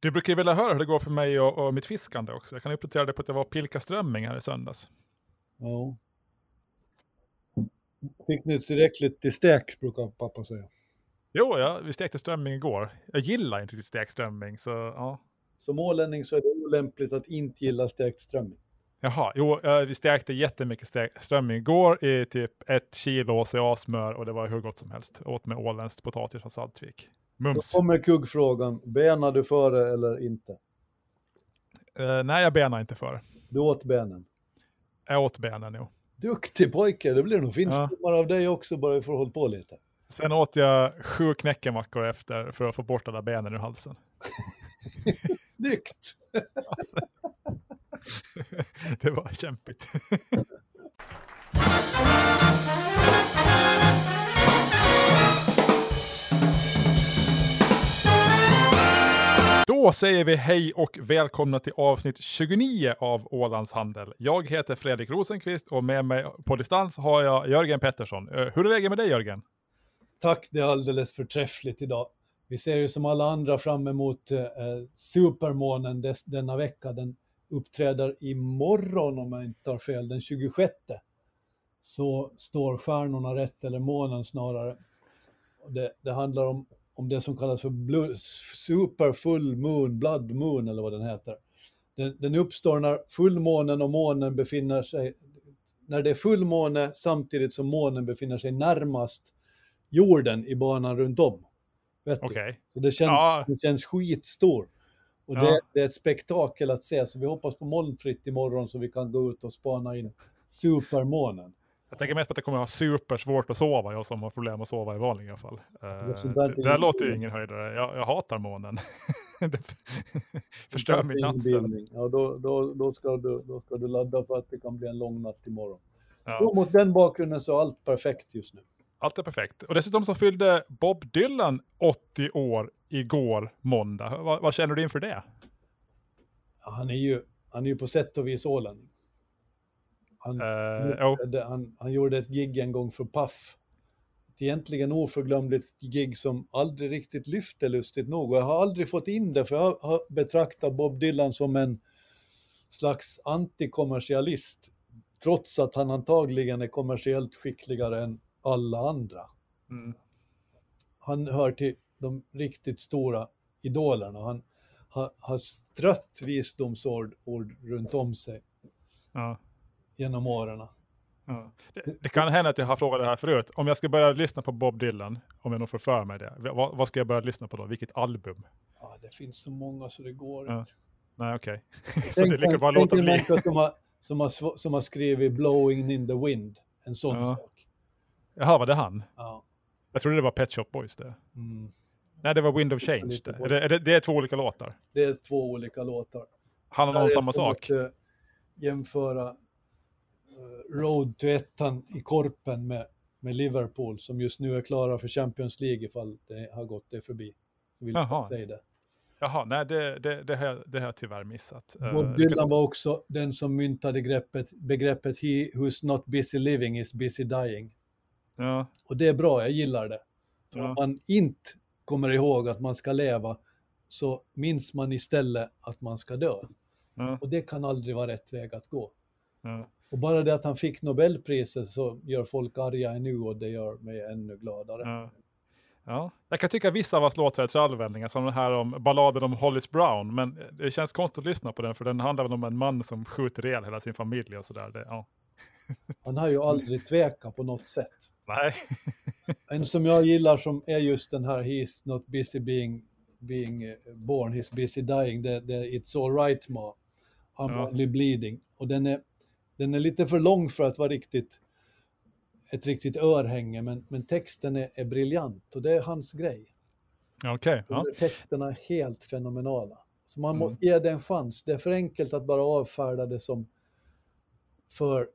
Du brukar ju vilja höra hur det går för mig och, och mitt fiskande också. Jag kan uppdatera dig på att jag var pilka strömming här i söndags. Ja. Fick ni tillräckligt till stek, brukar pappa säga. Jo, ja, vi stekte strömming igår. Jag gillar inte stekt strömming, så ja. Som ålänning så är det olämpligt att inte gilla stekt strömming. Jaha, jo, vi stekte jättemycket stek- strömming igår i typ ett kilo oceasmör och det var hur gott som helst. Jag åt med åländskt potatis och saltvik. Då Mums. kommer kuggfrågan, benar du före eller inte? Eh, nej, jag benar inte för. Du åt benen. Jag åt benen, jo. Duktig pojke, det blir nog finstommar Ja. av dig också bara vi får hålla på lite. Sen åt jag sju knäckemackor efter för att få bort alla benen ur halsen. Snyggt! det var kämpigt. Då säger vi hej och välkomna till avsnitt 29 av Ålands Handel. Jag heter Fredrik Rosenqvist och med mig på distans har jag Jörgen Pettersson. Eh, hur är läget med dig Jörgen? Tack, det är alldeles förträffligt idag. Vi ser ju som alla andra fram emot eh, eh supermånen des, denna vecka. Den uppträder imorgon om jag inte tar fel, den 26. Så står stjärnorna rätt, eller månen snarare. Det, det handlar om, om det som kallas för blue, super full moon, blood moon eller vad den heter. Den, den uppstår när fullmånen och månen befinner sig, när det är fullmåne samtidigt som månen befinner sig närmast jorden i banan runt om. Vet du? Okej. Så det, känns, Ja. det känns skitstor. Och Ja. det, det är ett spektakel att se, så vi hoppas på molnfritt imorgon så vi kan gå ut och spana in supermånen. Jag tänker mest på att det kommer att vara supersvårt att sova, jag som har problem att sova i vanliga fall. Eh, där det, det ingen låter ju ingen höjdare. Jag, jag hatar månen. det förstör min nattsömn. Ja, då, då, då, ska du, då ska du ladda för att det kan bli en lång natt imorgon. Ja. Och mot den bakgrunden så är allt perfekt just nu. Allt är perfekt. Och dessutom så fyllde Bob Dylan 80 år igår måndag. Vad, vad känner du inför det? Ja, han, är ju, han är ju på sätt och vis ålänning. Han, jo. gjorde- han, han gjorde ett gig en gång för Puff. Ett egentligen oförglömligt gig som aldrig riktigt lyfte lustigt nog. Och jag har aldrig fått in det för jag har betraktat Bob Dylan som en slags antikommersialist. Trots att han antagligen är kommersiellt skickligare än alla andra. Mm. Han hör till de riktigt stora idolerna. Han har, har strött visdomsord ord runt om sig Ja. Genom åren. Ja. Det, det kan hända att jag har frågat det här förut. Om jag ska börja lyssna på Bob Dylan, om jag nog får för mig det, vad, vad ska jag börja lyssna på då? Vilket album? Ja, det finns så många så det går Ja. inte. Nej, okej. så det är lika bra att låta bli. som har, som, har, som har skrivit Blowing in the wind. En sån Ja. sak. Jaha, var det han? Ja. Jag trodde det var Pet Shop Boys det. Mm. Nej, det var Wind of Change. Det. Är det, är det, det är två olika låtar. Det är två olika låtar. Handlar Det de om samma sak? Att, eh, jämföra Road to ettan i Korpen med, med Liverpool som just nu är klara för Champions League ifall det har gått det förbi. Så vill Jaha. jag säga det. Jaha, nej, det, det, det, har, jag- det har jag tyvärr missat. Eh, Bob Dylan var också den som myntade greppet, begreppet He who's not busy living is busy dying. Ja, Och det är bra, jag gillar det. För Ja. om man inte kommer ihåg att man ska leva så minns man istället att man ska dö. ja, Och det kan aldrig vara rätt väg att gå. ja. Och bara det att han fick Nobelpriset så gör folk arga nu och det gör mig ännu gladare. Ja. Ja. Jag kan tycka att vissa av hans låtar är trallvänningar, som den här om balladen om Hollis Brown, men det känns konstigt att lyssna på den, för den handlar väl om en man som skjuter ihjäl hela sin familj och sådär. Ja. Han har ju aldrig tvekat på något sätt. Nej. En som jag gillar som är just den här He's not busy being, being born, he's busy dying. Det, det, It's all right ma. I'm Ja. only bleeding. Och den är, den är lite för lång för att vara riktigt ett riktigt örhänge, men, men texten är, är briljant och det är hans grej. Okej. De ja. texterna är helt fenomenala. Så man Mm. måste ge det en chans. Det är för enkelt att bara avfärda det som för,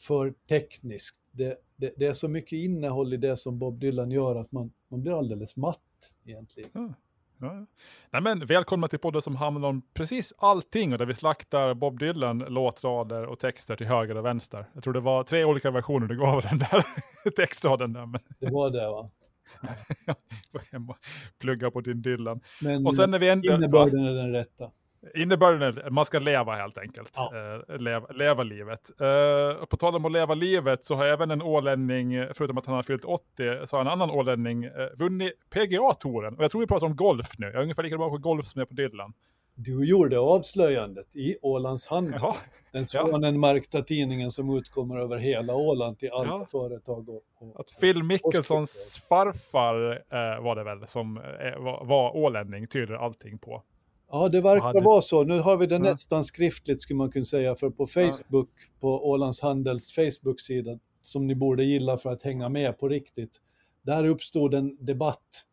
för tekniskt. Det, det, det är så mycket innehåll i det som Bob Dylan gör att man, man blir alldeles matt egentligen. Ja. Ja. Nej, men välkomna till podden som handlar om precis allting och där vi slaktar Bob Dylan, låtrader och texter till höger och vänster. Jag tror det var tre olika versioner du gav den där textraden. Där, men, Det var det va? Och plugga på din Dylan. Men Och sen när vi ändå... Ja, innebörden är den rätta. Innebörden är att man ska leva helt enkelt. Ja. Eh, leva, leva livet. Eh, och på tal om att leva livet så har även en ålänning, förutom att han har fyllt 80, så har en annan ålänning eh, vunnit PGA-touren. Och jag tror vi pratar om golf nu. Jag är ungefär lika bra på golf som jag är på Dylan. Du gjorde avslöjandet i Ålands Handel, Jaha. den Ja. svanenmärkta tidningen som utkommer över hela Åland till alla Ja. företag. Och, och, Att Phil Mickelsons farfar eh, var det väl som eh, var, var ålänning tyder allting på. Ja, det verkar hade- vara så. Nu har vi det Ja. nästan skriftligt skulle man kunna säga, för på Facebook, på Ålands Handels Facebook-sida, som ni borde gilla för att hänga med på riktigt, där uppstod en debatt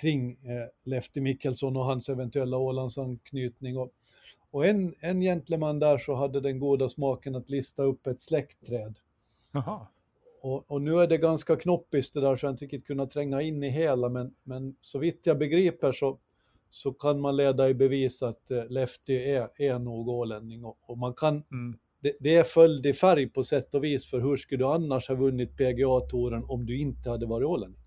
kring eh, Lefty Mikkelsson och hans eventuella Ålandsanknytning. Och, och en, en gentleman där så hade den goda smaken att lista upp ett släktträd. Jaha. Och, och nu är det ganska knoppigt det där så jag inte riktigt kunnat tränga in i hela, men, men så vitt jag begriper så, så kan man leda i bevis att eh, Lefty är, är nog ålänning och, och man kan, Mm. det, det är följd i färg på sätt och vis för hur skulle du annars ha vunnit PGA-touren om du inte hade varit ålänning?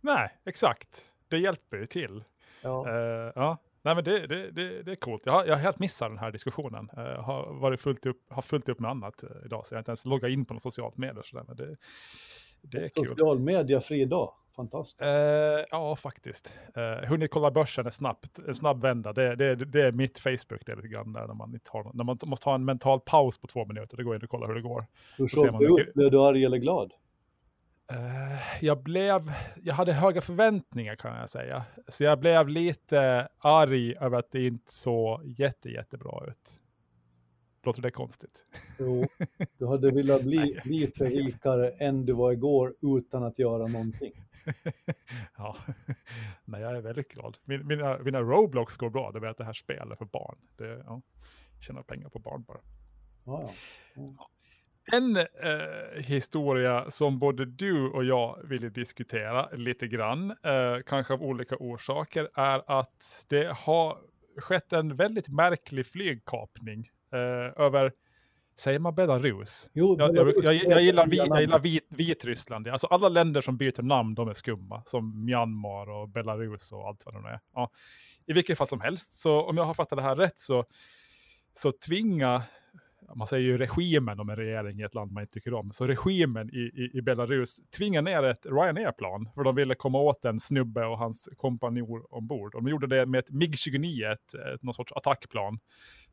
Nej, exakt. Det hjälper ju till. Ja. Eh, ja. Nej, men det, det, det, det är coolt. Jag har, jag har helt missat den här diskussionen. Jag har, varit fullt upp, har fullt upp med annat eh, idag, så jag har inte ens loggat in på något socialt medier. Så där, men det, det är kul. Social media fri dag, fantastiskt. Eh, ja, faktiskt. Uh, hunnit kolla börsen är snabbt, en snabb vända. Det, det, det är mitt Facebook, det är lite grann där när man, inte har, när man måste ha en mental paus på två minuter. Det går in och kolla hur det går. Hur såg du ut? Blev du arg eller glad? Eh, jag blev, jag hade höga förväntningar kan jag säga. Så jag blev lite arg över att det inte så jätte, jättebra ut. Låter det konstigt? Jo, du hade velat bli lite rikare än du var igår utan att göra någonting. ja, nej jag är väldigt glad. Min, mina, mina Roblox går bra, det vet att det här spelet för barn. Det, ja, tjänar pengar på barn bara. Ja, ja. En eh, historia som både du och jag ville diskutera lite grann, eh, kanske av olika orsaker, är att det har skett en väldigt märklig flygkapning över, säger man Belarus? Jo, Jag, jag, Belarus jag, jag, gillar, är vi, jag gillar vit, Vitryssland. Alltså alla länder som byter namn, de är skumma. Som Myanmar och Belarus och allt vad nu är. Ja. I vilket fall som helst, så om jag har fattat det här rätt så, så tvinga, man säger ju regimen om en regering i ett land man inte tycker om, så regimen i, i, i Belarus tvingar ner ett Ryanair-plan för de ville komma åt en snubbe och hans kompanjor ombord. De gjorde det med ett MiG-29, ett, ett, någon sorts attackplan.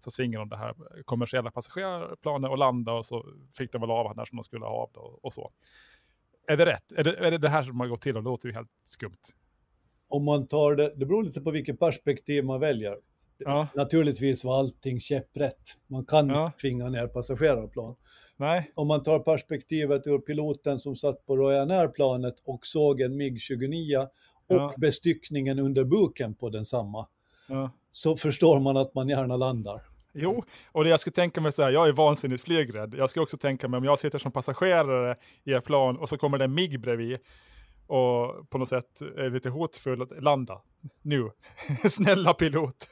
Så tvingade de det här kommersiella passagerarplanet att landa och så fick de väl av han där som de skulle ha av det och, och så. Är det rätt? Är det, är det det här som har gått till? Och det låter ju helt skumt. Om man tar det, det beror lite på vilket perspektiv man väljer. Ja, Naturligtvis var allting käpprätt. Man kan Ja. tvinga ner passagerarplan. nej, Om man tar perspektivet ur piloten som satt på Ryanair-planet och såg en MiG-29 och Ja. bestyckningen under buken på densamma, ja. så förstår man att man gärna landar. Jo, och det jag skulle tänka mig så här, jag är vansinnigt flygrädd. Jag skulle också tänka mig om jag sitter som passagerare i ett plan och så kommer det en MIG bredvid och på något sätt är lite hotfull att landa nu. Snälla pilot.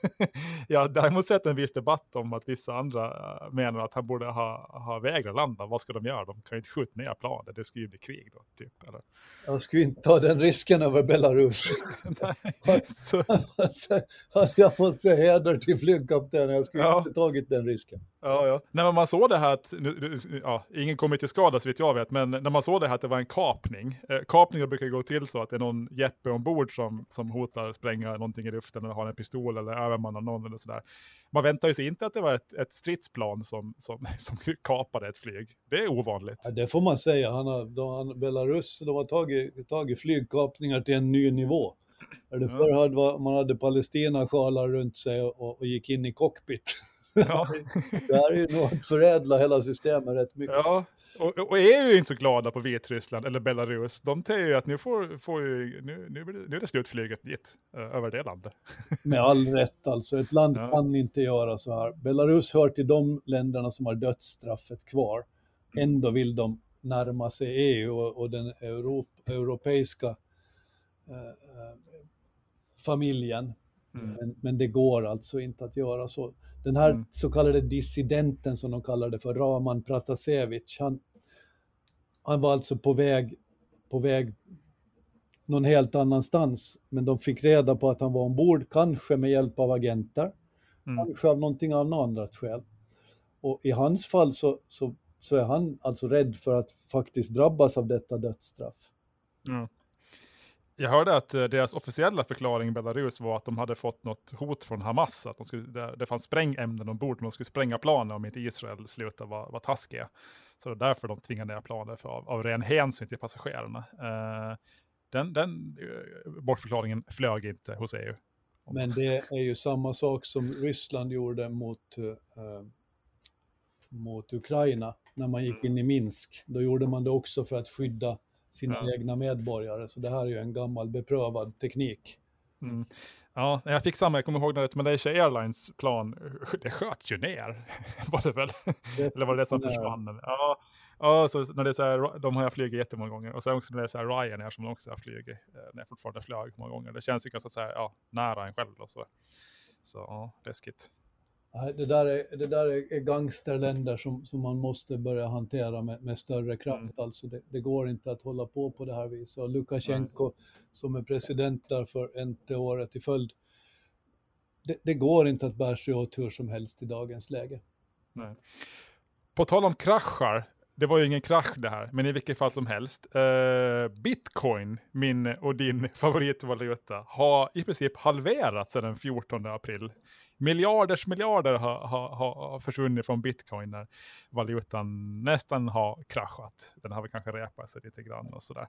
jag har däremot sett en viss debatt om att vissa andra eh, menar att han borde ha, ha vägrat landa. Vad ska de göra? De kan ju inte skjuta ner planet. Det skulle ju bli krig då, typ. Eller? Jag skulle inte ta den risken över Belarus. Nej. så, jag måste säga heder till flygkaptenen, jag skulle Ja. inte tagit den risken. Ja, ja. När man såg det här att, ja, ingen kommer till skada så vitt jag vet, men när man såg det här att det var en kapning. Eh, kapningar brukar gå till så att det är någon jeppe ombord som, som hotar spränga någonting i luften eller har en pistol eller övermanna någon eller sådär. Man väntar ju sig inte att det var ett, ett stridsplan som, som, som kapade ett flyg. Det är ovanligt. Ja, det får man säga. Han har, de, han, Belarus de har tagit, tagit flygkapningar till en ny nivå. Förr hade, man hade Palestina-sjalar runt sig och, och gick in i cockpit. Ja, Det här är ju nog att förädla hela systemet rätt mycket. ja. Och, och är ju inte så glada på Vitryssland eller Belarus. De säger ju att nu, får, får ju, nu, nu, nu är det slutflyget dit, eh, över det landet. Med all rätt alltså. Ett land Ja. kan inte göra så här. Belarus hör till de länderna som har dödsstraffet kvar. Ändå vill de närma sig EU och, och den Europ, europeiska eh, eh, familjen. Mm. Men, men det går alltså inte att göra så. Den här Mm. så kallade dissidenten som de kallade för, Raman Pratasevich, han, han var alltså på väg, på väg någon helt annanstans. Men de fick reda på att han var ombord, kanske med hjälp av agenter, Mm. kanske av någonting av något annat skäl. Och i hans fall så, så, så är han alltså rädd för att faktiskt drabbas av detta dödsstraff. Mm. Jag hörde att eh, deras officiella förklaring i Belarus var att de hade fått något hot från Hamas, att de skulle, det, det fanns sprängämnen ombord, men de skulle spränga planen om inte Israel slutade vara, vara taskiga. Så det är därför de tvingade ner planen, för av, av ren hänsyn till passagerarna. Eh, den den eh, bortförklaringen flög inte hos EU. Men det är ju samma sak som Ryssland gjorde mot, eh, mot Ukraina när man gick in i Minsk. Då gjorde man det också för att skydda sina Ja. egna medborgare. Så det här är ju en gammal beprövad teknik. Mm. Ja, jag fick samma, jag kommer ihåg när ett Malaysia Airlines plan, det sköts ju ner, var det väl? Det- Eller var det det som Nej. försvann? Ja, ja så när det är så här, de har jag flugit jättemånga gånger. Och sen också när det är så här Ryanair som de också har flugit, eh, när jag fortfarande flög många gånger. Det känns ju ganska så här, ja, nära en själv och så. Så ja, läskigt. Det där är, det där är gangsterländer som, som man måste börja hantera med, med större kraft. Mm. Alltså det, det går inte att hålla på på det här viset. Och Lukasjenko som är president där för inte året i följd. Det, det går inte att bära sig åt hur som helst i dagens läge. Nej. På tal om kraschar, det var ju ingen krasch det här, men i vilket fall som helst. Eh, Bitcoin, min och din favoritvaluta, har i princip halverats sedan den 14 april. Miljarders miljarder har, har, har försvunnit från bitcoin när valutan nästan har kraschat. Den har väl kanske repat sig lite grann och sådär.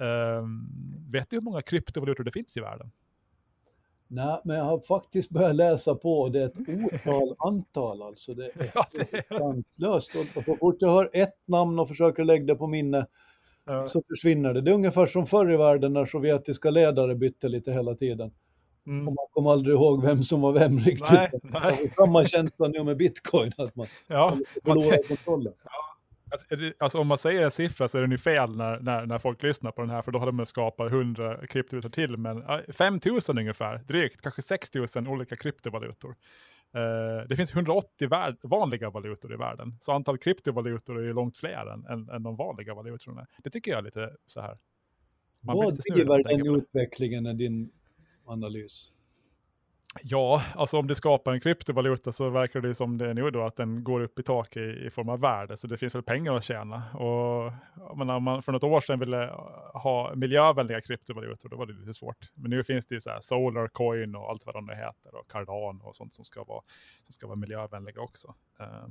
Eh, vet du hur många kryptovalutor det finns i världen? Nej, men jag har faktiskt börjat läsa på och det är ett otal antal alltså. Det är Ja, sanslöst. Och så fort jag hör ett namn och försöker lägga det på minne så försvinner det. Det är ungefär som förr i världen när sovjetiska ledare bytte lite hela tiden. Mm. Och man kom aldrig ihåg vem som var vem riktigt. Nej, nej. samma känsla nu med bitcoin, att man Ja, förlorar kontrollen. Det- Alltså om man säger en siffra så är den ju fel när, när, när folk lyssnar på den här, för då har de skapat 100 kryptovalutor till, men ja, 5 000 ungefär, drygt, kanske 6 000 olika kryptovalutor. Eh, det finns 180 värld, vanliga valutor i världen, så antal kryptovalutor är ju långt fler än, än, än de vanliga valutorna. Det tycker jag är lite så här. man Vad när driver den utvecklingen är din analys? Ja, alltså om det skapar en kryptovaluta så verkar det som det är nu då att den går upp i tak i, i form av värde. Så det finns väl pengar att tjäna. Och menar, om man för något år sedan ville ha miljövänliga kryptovalutor, då var det lite svårt. Men nu finns det ju så här Solar Coin och allt vad de nu heter och Cardano och sånt som ska vara, som ska vara miljövänliga också. Eh,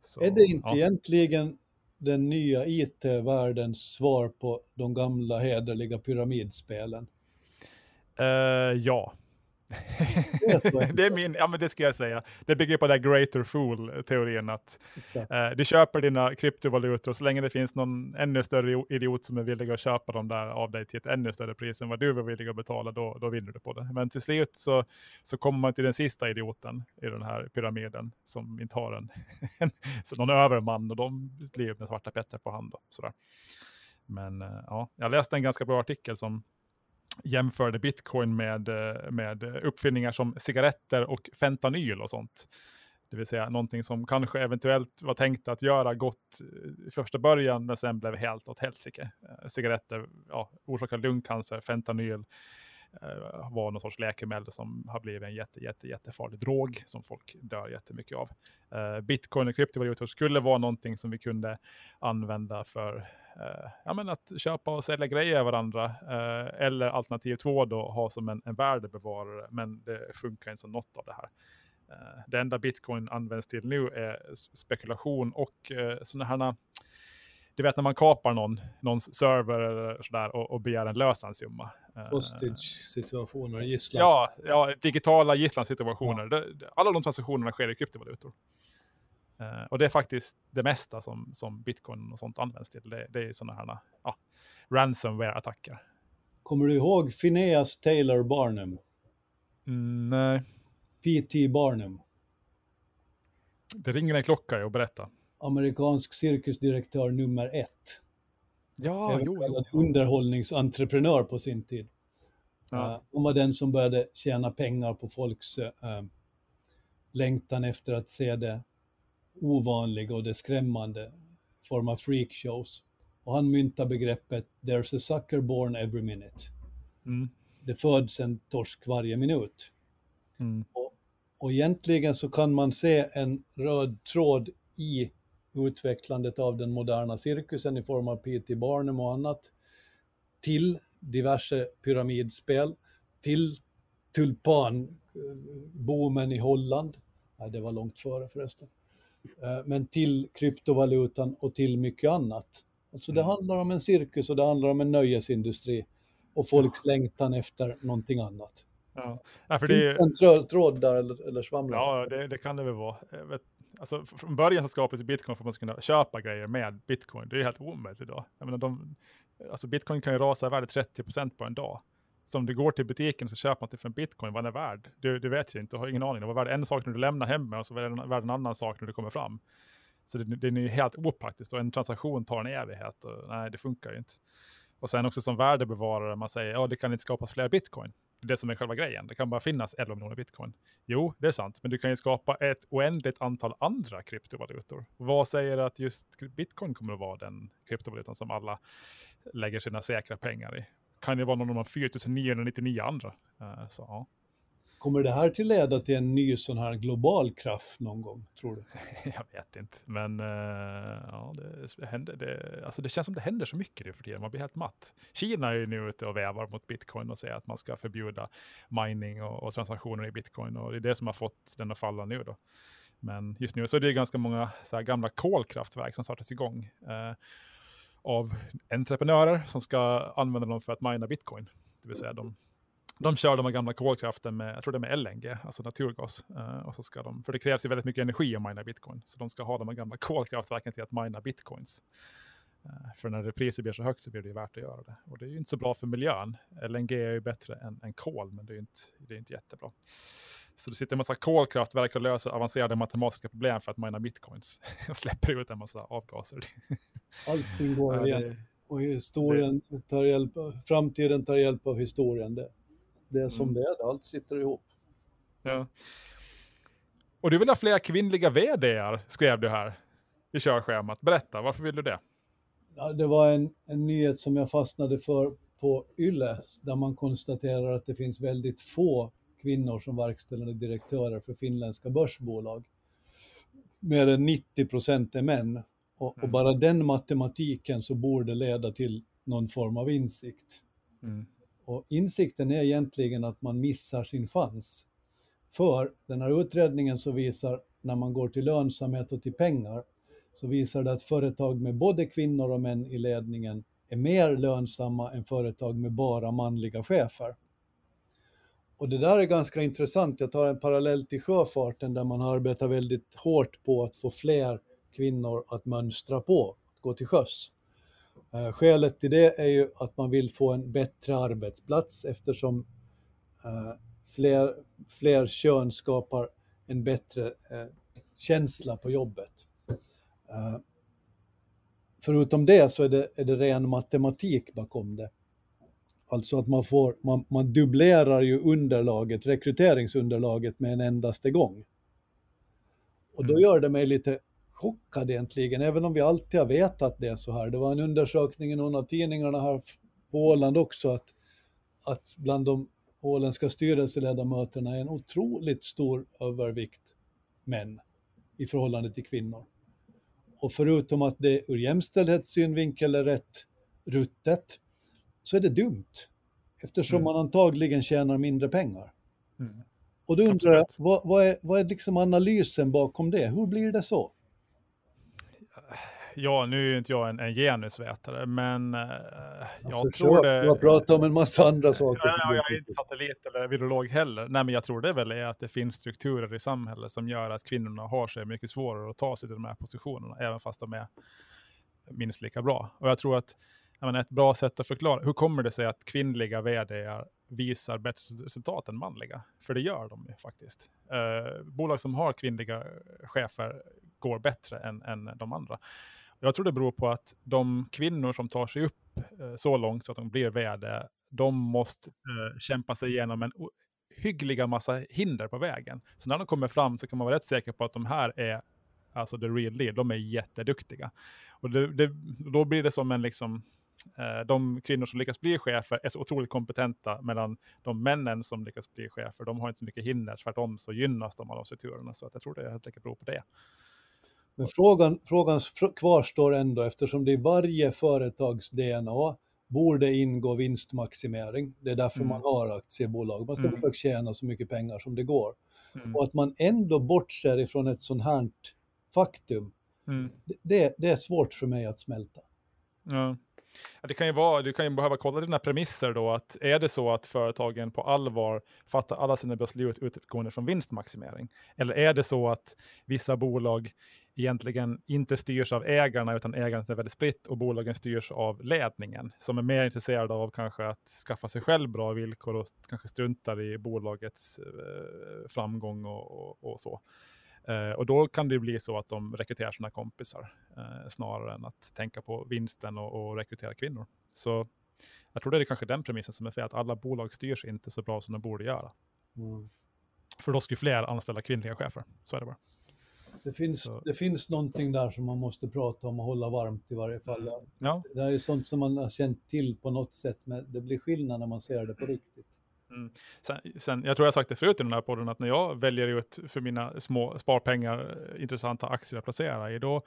så, är det inte ja. egentligen den nya IT-världens svar på de gamla hederliga pyramidspelen? Eh, ja. Det är min, ja men det ska jag säga. Det bygger på den greater fool-teorin att. Eh, du köper dina kryptovalutor så länge det finns någon ännu större idiot som är villig att köpa dem där av dig till ett ännu större pris än vad du var villig att betala, då, då vinner du på det. Men till slut så, så kommer man till den sista idioten i den här pyramiden som inte har en så någon överman och de blir med svarta petter på hand. Då, sådär. Men eh, ja, jag läste en ganska bra artikel som jämförde bitcoin med, eh, med uppfinningar som cigaretter och fentanyl och sånt. Det vill säga någonting som kanske eventuellt var tänkt att göra gott eh, i första början, men sen blev helt åt helsike. Eh, cigaretter ja, orsakar lungcancer, fentanyl eh, var någon sorts läkemedel som har blivit en jätte, jätte, jättefarlig drog som folk dör jättemycket av. Eh, Bitcoin och kryptovalutor skulle vara någonting som vi kunde använda för ja, men att köpa och sälja grejer av varandra. Eh, eller alternativ två då, ha som en, en värdebevarare, men det funkar inte som något av det här. Eh, Det enda bitcoin används till nu är spekulation och eh, sådana här, du vet när man kapar någon, någons server eller sådär och, och begär en lösensumma. Eh, Hostage-situationer, gisslan. Ja, ja, digitala gisslansituationer. Det- Alla de transaktionerna sker i kryptovalutor. Eh, och det är faktiskt det mesta som, som bitcoin och sånt används till. Det, det är sådana här ja, ransomware-attacker. Kommer du ihåg Phineas Taylor Barnum? Mm, nej, P.T. Barnum? det ringer en klocka och berätta. Amerikansk cirkusdirektör nummer ett. Ja, Även jo, jo. underhållningsentreprenör på sin tid. Ja. Eh, Hon var den som började tjäna pengar på folks eh, längtan efter att se det ovanliga och det skrämmande i form av freakshows. Och han myntar begreppet “There's a sucker born every minute”. Mm. Det föds en torsk varje minut. Mm. Och, och egentligen så kan man se en röd tråd i utvecklandet av den moderna cirkusen i form av P.T. Barnum och annat till diverse pyramidspel, till tulpanboomen i Holland. Nej, det var långt före förresten. Eh, Men till kryptovalutan och till mycket annat. Alltså det Mm. handlar om en cirkus och det handlar om en nöjesindustri och folks längtan efter någonting annat. Ja. Ja, för det är, en tråd där eller, eller svamlar? Ja, det, det kan det väl vara. Jag vet, alltså, fr- från början så skapades bitcoin för att man ska kunna köpa grejer med bitcoin. Det är helt omöjligt idag. Jag menar, de, alltså bitcoin kan ju rasa i värde 30% på en dag. Så om du går till butiken och köper man för en bitcoin, vad den är värd. Du, du vet ju inte, du har ingen aning. Det var värd en sak när du lämnar hemmet och så var den värd en annan sak när du kommer fram. Så det, det är ju helt opraktiskt och en transaktion tar en evighet. Och, nej, det funkar ju inte. Och sen också som värdebevarare, man säger ja, det kan inte skapas fler bitcoin. Det är det som är själva grejen. Det kan bara finnas 11 miljoner bitcoin. Jo, det är sant, men du kan ju skapa ett oändligt antal andra kryptovalutor. Vad säger att just bitcoin kommer att vara den kryptovalutan som alla lägger sina säkra pengar i? Kan det vara någon av de 4999 andra? Eh, så, ja. Kommer det här till leda till en ny sån här global krasch någon gång, tror du? Jag vet inte, men eh, ja, det, händer, det, alltså det känns som det händer så mycket nu för tiden. Man blir helt matt. Kina är ju nu ute och vävar mot bitcoin och säger att man ska förbjuda mining och, och transaktioner i bitcoin och det är det som har fått den att falla nu då. Men just nu så är det ganska många så här gamla kolkraftverk som startas igång eh, av entreprenörer som ska använda dem för att mina bitcoin. Det vill säga de, de kör de här gamla kolkraften med, jag tror det är med LNG, alltså naturgas. Uh, och så ska de, för det krävs ju väldigt mycket energi att mina bitcoin, så de ska ha de här gamla kolkraftverken till att mina bitcoins. Eh, för när priset blir så högt så blir det ju värt att göra det. Och det är ju inte så bra för miljön. LNG är ju bättre än, än kol, men det är ju inte, det är inte jättebra. Så det sitter en massa kolkraftverk och löser avancerade matematiska problem för att mina bitcoins och släpper ut en massa avgaser. Allting går Ja, igen. Och historien tar hjälp, framtiden tar hjälp av historien. Det, det är som Mm. det är, allt sitter ihop. ja. Och du vill ha fler kvinnliga vdar, skrev du här i körschemat. Berätta, varför vill du det? Ja, det var en, en nyhet som jag fastnade för på Yle, där man konstaterar att det finns väldigt få kvinnor som verkställande direktörer för finländska börsbolag. Mer än 90 procent är män. Och, och Mm. bara den matematiken så borde leda till någon form av insikt. Mm. Och insikten är egentligen att man missar sin chans. För den här utredningen så visar, när man går till lönsamhet och till pengar, så visar det att företag med både kvinnor och män i ledningen är mer lönsamma än företag med bara manliga chefer. Och det där är ganska intressant. Jag tar en parallell till sjöfarten där man arbetar väldigt hårt på att få fler kvinnor att mönstra på, att gå till sjöss. Eh, Skälet till det är ju att man vill få en bättre arbetsplats eftersom eh, fler, fler kön skapar en bättre eh, känsla på jobbet. Eh, förutom det så är det, är det ren matematik bakom det. Alltså att man, får, man, man dubblerar ju underlaget, rekryteringsunderlaget med en endaste gång. Och då Mm. gör det mig lite chockad egentligen, även om vi alltid har vetat det så här. Det var en undersökning i någon av tidningarna här på Åland också, att, att bland de åländska styrelseledamöterna är en otroligt stor övervikt män i förhållande till kvinnor. Och förutom att det ur jämställdhetssynvinkel är rätt ruttet, så är det dumt. Eftersom Mm. man antagligen tjänar mindre pengar. Mm. Och då undrar jag, vad, vad, är, vad är liksom analysen bakom det? Hur blir det så? Ja, nu är ju inte jag en, en genusvetare, men eh, jag, Jag tror det... Jag pratar om en massa andra saker. Ja, ja, jag är inte satellit eller virolog heller. Nej, men jag tror det väl är att det finns strukturer i samhället som gör att kvinnorna har sig mycket svårare att ta sig till de här positionerna, även fast de är minst lika bra. Och jag tror att jag menar, ett bra sätt att förklara, hur kommer det sig att kvinnliga vd visar bättre resultat än manliga? För det gör de ju faktiskt. Eh, bolag som har kvinnliga chefer går bättre än, än de andra. Jag tror det beror på att de kvinnor som tar sig upp eh, så långt så att de blir vd, de måste eh, kämpa sig igenom en hyggliga massa hinder på vägen. Så när de kommer fram så kan man vara rätt säker på att de här är alltså the real deal, de är jätteduktiga. Och det, det, då blir det som en liksom, de kvinnor som lyckas bli chefer är så otroligt kompetenta, medan de männen som lyckas bli chefer, de har inte så mycket hinder, tvärtom så gynnas de av de strukturerna. Så att jag tror det helt enkelt beror på det. Men frågan, frågan kvarstår ändå eftersom det i varje företags DNA borde ingå vinstmaximering. Det är därför mm. man har aktiebolag. Man ska mm. försöka tjäna så mycket pengar som det går. Mm. Och att man ändå bortser ifrån ett sånt här faktum, mm. det, det, är svårt för mig att smälta. Ja. Det kan ju vara, du kan ju behöva kolla dina premisser då, att är det så att företagen på allvar fattar alla sina beslut utgående från vinstmaximering? Eller är det så att vissa bolag egentligen inte styrs av ägarna, utan ägandet är väldigt spritt och bolagen styrs av ledningen, som är mer intresserade av kanske att skaffa sig själv bra villkor och kanske struntar i bolagets eh, framgång och, och, och så. Eh, och då kan det bli så att de rekryterar sina kompisar eh, snarare än att tänka på vinsten och, och, rekrytera kvinnor. Så jag tror det är kanske den premissen som är fel, att alla bolag styrs inte så bra som de borde göra. Mm. För då skulle fler anställa kvinnliga chefer, så är det bara. Det finns, det finns någonting där som man måste prata om och hålla varmt i varje fall. Ja. Det är sånt som man har känt till på något sätt, men det blir skillnad när man ser det på riktigt. Mm. Sen, sen, jag tror jag sagt det förut i den här podden, att när jag väljer ut för mina små sparpengar eh, intressanta aktier att placera i, då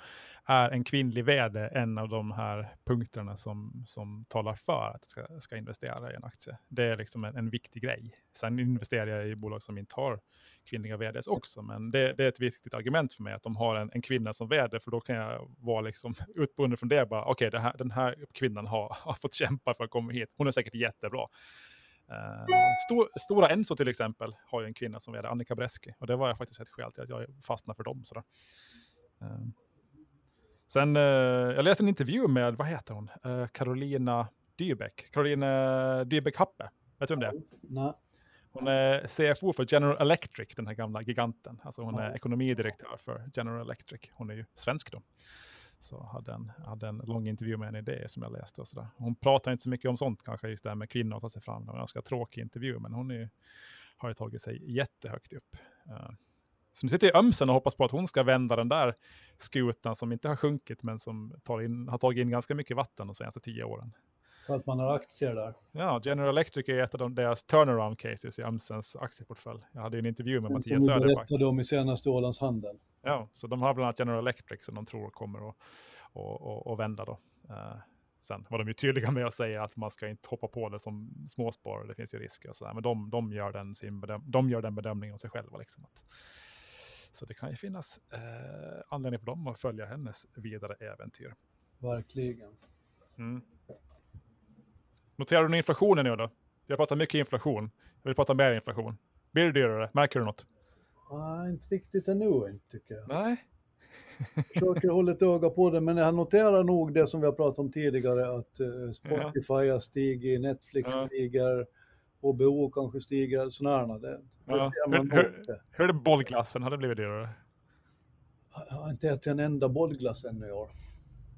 är en kvinnlig vd en av de här punkterna som, som talar för att jag ska, ska investera i en aktie. Det är liksom en, en, viktig grej. Sen investerar jag i bolag som inte har kvinnliga vds också, men det, det är ett viktigt argument för mig att de har en, en kvinna som vd, för då kan jag vara liksom utbunden från det, bara okej, okay, den här kvinnan har, har fått kämpa för att komma hit, hon är säkert jättebra. Uh, Stor, Stora Enso till exempel har ju en kvinna som är Annika Breski. Och det var jag faktiskt ett skäl till att jag fastnade för dem. Sådär. Uh, sen, uh, jag läste en intervju med, vad heter hon? Carolina Dybeck. Carolina Dybeck Happe. Vet du om det är? Nej. Hon är CFO för General Electric, den här gamla giganten. Alltså hon är ekonomidirektör för General Electric. Hon är ju svensk då. Så hade en, hade en lång intervju med henne i det som jag läste och sådär. Hon pratar inte så mycket om sånt kanske, just det här med kvinnor att ta sig fram. Det var en ganska tråkig intervju, men hon är, har ju tagit sig jättehögt upp. Uh, så nu sitter jag ömsen och hoppas på att hon ska vända den där skutan som inte har sjunkit, men som in, har tagit in ganska mycket vatten de senaste tio åren. För att man har aktier där. Ja, General Electric är ett av de, deras turnaround cases i Ömsens aktieportfölj. Jag hade en intervju med Mattias Söderback. Som du berättade om i senaste Ålands handel. Ja, så de har bland annat General Electric som de tror kommer att och, och, och vända då. Uh, sen var de ju tydliga med att säga att man ska inte hoppa på det som småsparare, det finns ju risker och sådär. Men de, de, gör den sin bedöm de gör den bedömningen av sig själva. Liksom att, så det kan ju finnas eh, anledning för dem att följa hennes vidare äventyr. Verkligen. Mm. Noterar du inflationen nu då? Vi har pratat mycket inflation. Jag vill prata mer inflation. Blir det dyrare? Märker du något? Nej, inte riktigt ännu, tycker jag. Nej. Försöker hålla ett öga på det, men jag noterar nog det som vi har pratat om tidigare, att uh, Spotify ja. har stigit, Netflix ja. stiger, HBO kanske stiger, sådana det, ja. hur, hur, hur är det bollglassen? Har det blivit dyrare? Jag har inte ätit en enda bollglass ännu i år.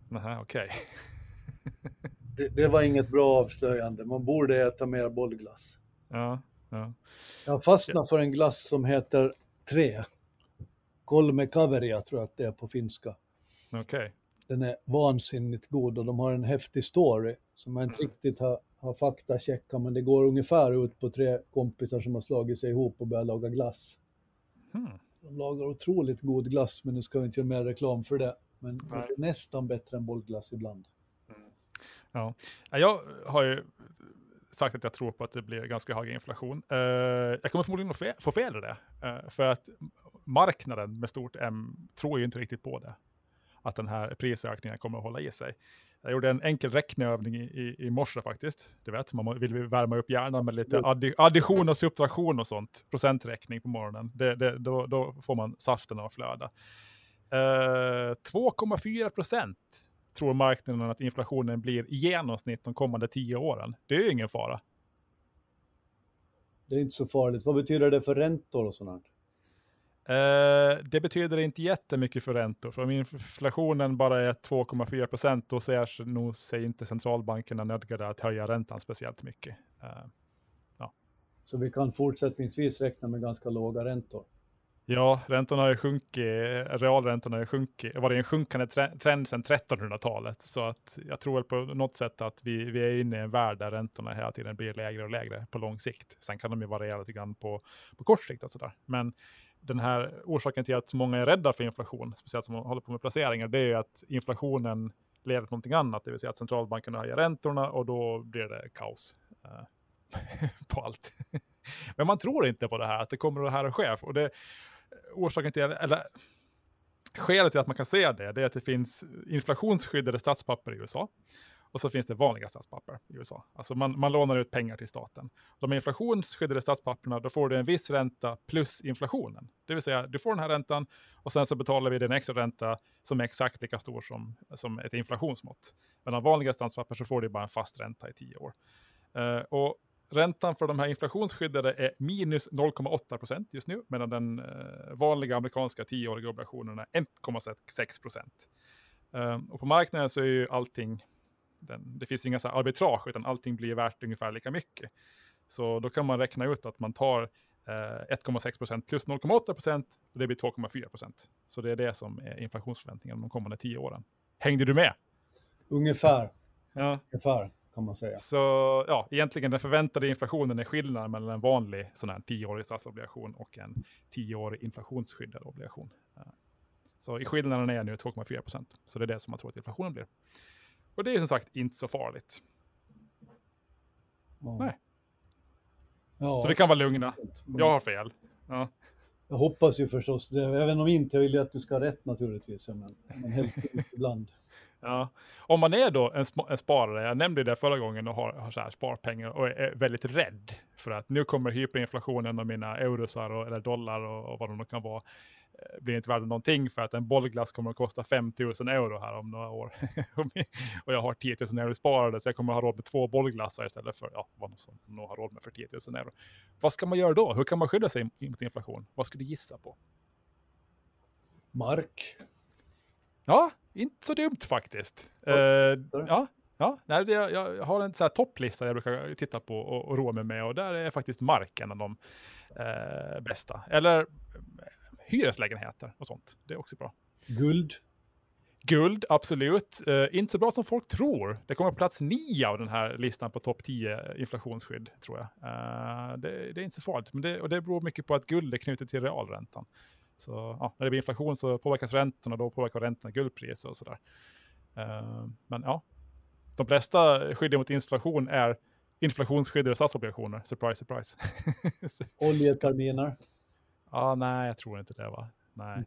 Nähä, okej. Okay. det, det, var inget bra avslöjande. Man borde äta mer bollglass. Ja, ja. Jag fastnade för en glass som heter Tre. Kolme kaveria tror jag att det är på finska. Okay. Den är vansinnigt god och de har en häftig story som jag inte mm. riktigt har, har faktacheckat, men det går ungefär ut på tre kompisar som har slagit sig ihop och börjat laga glass. Mm. De lagar otroligt god glass, men nu ska vi inte göra mer reklam för det. Men det är nästan bättre än bollglass ibland. Ja, jag har ju sagt att jag tror på att det blir ganska hög inflation. Uh, jag kommer förmodligen få fel i det, uh, för att marknaden med stort M tror ju inte riktigt på det. Att den här prisökningen kommer att hålla i sig. Jag gjorde en enkel räkneövning i, i, i morse faktiskt. Du vet, man vill värma upp hjärnan med lite addi addition och subtraktion och sånt. Procenträkning på morgonen. Det, det, då, då, får man saften att flöda. Uh, 2,4 procent tror marknaden att inflationen blir i genomsnitt de kommande tio åren. Det är ju ingen fara. Det är inte så farligt. Vad betyder det för räntor och sånt? Eh, det betyder inte jättemycket för räntor. För om inflationen bara är 2,4 procent, då ser nog sig inte centralbankerna nödgade att höja räntan speciellt mycket. Eh, ja. Så vi kan fortsättningsvis räkna med ganska låga räntor? Ja, räntorna har ju sjunkit, realräntorna har ju sjunkit, var en sjunkande trend sedan 1300-talet. Så att jag tror väl på något sätt att vi, vi är inne i en värld där räntorna hela tiden blir lägre och lägre på lång sikt. Sen kan de ju variera lite grann på, på kort sikt och sådär. Men den här orsaken till att många är rädda för inflation, speciellt som håller på med placeringar, det är ju att inflationen leder till någonting annat, det vill säga att centralbankerna höjer räntorna och då blir det kaos eh, på allt. Men man tror inte på det här, att det kommer det här att ske. Och det, orsaken till, eller skälet till att man kan se det, det är att det finns inflationsskyddade statspapper i USA. Och så finns det vanliga statspapper i USA. Alltså man, man lånar ut pengar till staten. De inflationsskyddade statspapperna, då får du en viss ränta plus inflationen. Det vill säga, du får den här räntan och sen så betalar vi den extra ränta som är exakt lika stor som, som ett inflationsmått. Men av vanliga statspapper så får du bara en fast ränta i tio år. Uh, och Räntan för de här inflationsskyddade är minus 0,8 procent just nu, medan den eh, vanliga amerikanska tioåriga obligationen är 1,6 procent. Um, och på marknaden så är ju allting, den, det finns inga så arbitrage, utan allting blir värt ungefär lika mycket. Så då kan man räkna ut att man tar eh, 1,6 procent plus 0,8 procent, och det blir 2,4 procent. Så det är det som är inflationsförväntningen de kommande tio åren. Hängde du med? Ungefär. Ja. Ungefär kan man säga. Så ja, egentligen den förväntade inflationen är skillnaden mellan en vanlig sån här tioårig statsobligation och en tioårig inflationsskyddad obligation. Så i skillnaden är nu 2,4 procent. Så det är det som man tror att inflationen blir. Och det är som sagt inte så farligt. Ja. Nej. Ja. Så vi kan vara lugna. Jag har fel. Ja. Jag hoppas ju förstås det. Även om inte jag vill att du ska ha rätt naturligtvis. Men, men helst ibland. Ja. Om man är då en, en, sparare, jag nämnde det förra gången och har, har så här sparpengar och är väldigt rädd för att nu kommer hyperinflationen och mina eurosar och, eller dollar och, och vad de nu kan vara eh, blir inte värda någonting för att en bollglass kommer att kosta 5 000 euro här om några år. och jag har 10 000 euro sparade så jag kommer att ha råd med två bollglassar istället för ja, vad som nog har råd med för 10 000 euro. Vad ska man göra då? Hur kan man skydda sig mot inflation? Vad skulle du gissa på? Mark. Ja, inte så dumt faktiskt. Uh, ja, ja nej, det, jag har en så topplista jag brukar titta på och, och roa mig med och där är faktiskt mark en av de uh, bästa. Eller uh, hyreslägenheter och sånt. Det är också bra. Guld. Guld, absolut. Uh, inte så bra som folk tror. Det kommer på plats nio av den här listan på topp 10 inflationsskydd, tror jag. Uh, det, det, är inte så farligt, men det, och det beror mycket på att guld är knutet till realräntan. Så ja, när det blir inflation så påverkas räntorna och då påverkar räntorna guldpris och sådär. Uh, men ja, de flesta skydden mot inflation är inflationsskyddade statsobligationer. Surprise, surprise. Oljeterminer? Ja, nej, jag tror inte det va. Nej.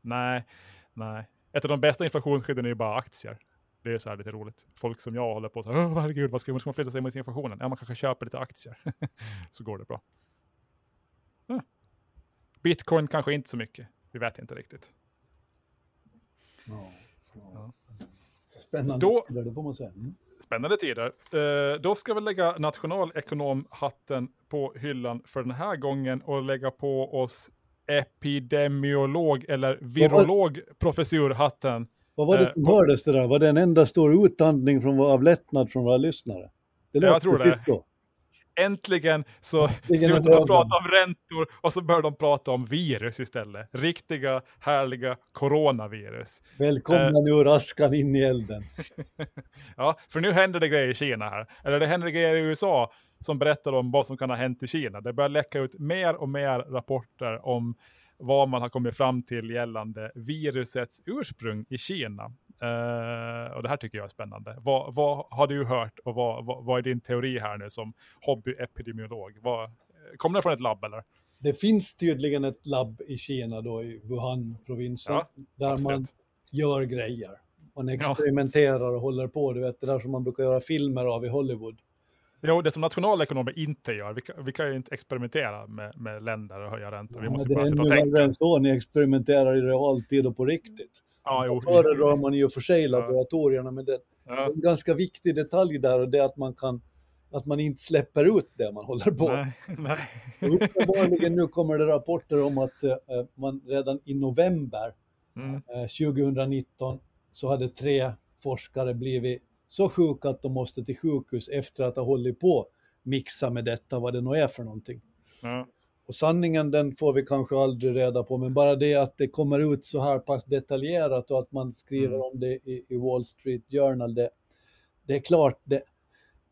Nej, nej. Ett av de bästa inflationsskydden är ju bara aktier. Det är så här lite roligt. Folk som jag håller på så här, herregud, vad ska, man, ska man flytta sig mot inflationen? Ja, man kanske köper lite aktier. så går det bra. Bitcoin kanske inte så mycket. Vi vet inte riktigt. Ja, ja. Spännande då, tider, det får man säga. Mm. Spännande tider. Eh, då ska vi lägga nationalekonomhatten på hyllan för den här gången och lägga på oss epidemiolog eller virologprofessurhatten. Vad var det som eh, hördes det där? Var det en enda stor utandning från, av lättnad från våra lyssnare? Det lät jag tror det. Då äntligen så slutar de prata om räntor och så börjar de prata om virus istället. Riktiga, härliga coronavirus. Välkomna uh, nu raskan in i elden. ja, för nu händer det grejer i Kina här. Eller det händer grejer i USA som berättar om vad som kan ha hänt i Kina. Det börjar läcka ut mer och mer rapporter om vad man har kommit fram till gällande virusets ursprung i Kina. Uh, och det här tycker jag är spännande. Vad, vad har du hört och vad, vad, vad, är din teori här nu som hobbyepidemiolog? Vad, kommer det från ett labb eller? Det finns tydligen ett labb i Kina då i Wuhan-provinsen ja, där absolut. man gör grejer. Man experimenterar och håller på, du vet det där som man brukar göra filmer av i Hollywood. Jo, det som nationalekonomer inte gör. Vi kan, vi kan ju inte experimentera med, med länder och höja räntor. Vi måste ja, bara sitta och tänka. Det är så, ni experimenterar i realtid och på riktigt. Ja, jo. föredrar man i och för sig laboratorierna, men det, ja. en ganska viktig detalj där och det är att man kan att man inte släpper ut det man håller på. Nej, nej. Uppenbarligen nu kommer det rapporter om att uh, man redan i november mm. uh, 2019 så hade tre forskare blivit så sjuka att de måste till sjukhus efter att ha hållit på mixa med detta, vad det nu är för någonting. Mm. Och sanningen den får vi kanske aldrig reda på, men bara det att det kommer ut så här pass detaljerat och att man skriver Mm. om det i, i Wall Street Journal, det, det är klart, det,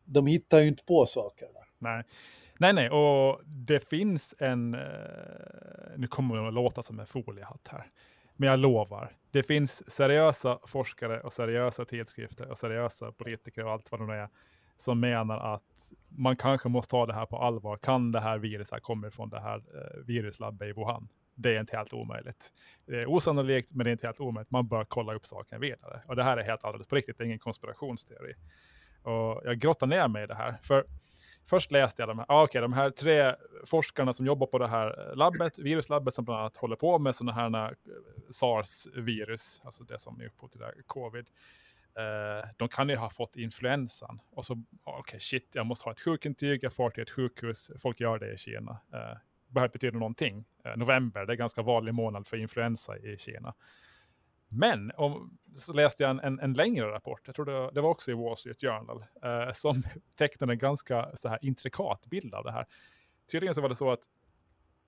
de hittar ju inte på saker där. Nej. nej, nej, och det finns en, eh, nu kommer det att låta som en foliehatt här, men jag lovar, det finns seriösa forskare och seriösa tidskrifter och seriösa politiker och allt vad nu är, som menar att man kanske måste ta det här på allvar. Kan det här viruset komma från det här eh, viruslabbet i Wuhan? Det är inte helt omöjligt. Det är osannolikt, men det är inte helt omöjligt. Man bör kolla upp saken vidare. Och det här är helt alldeles på riktigt, det är ingen konspirationsteori. Och jag grottar ner mig i det här. För först läste jag de här, ah, okay, de här tre forskarna som jobbar på det här eh, labbet, viruslabbet som bland annat håller på med sådana här eh, sars-virus, alltså det som är upphov till det här covid. Eh, de kan ju ha fått influensan. Och så, okej okay, shit, jag måste ha ett sjukintyg, jag får till ett sjukhus, folk gör det i Kina. Eh, behöver betyda någonting. Eh, november, det är ganska vanlig månad för influensa i Kina. Men om, så läste jag en, en, en längre rapport, jag tror det, det, var också i Wall Street Journal, eh, som tecknade en ganska så här intrikat bild av det här. Tydligen så var det så att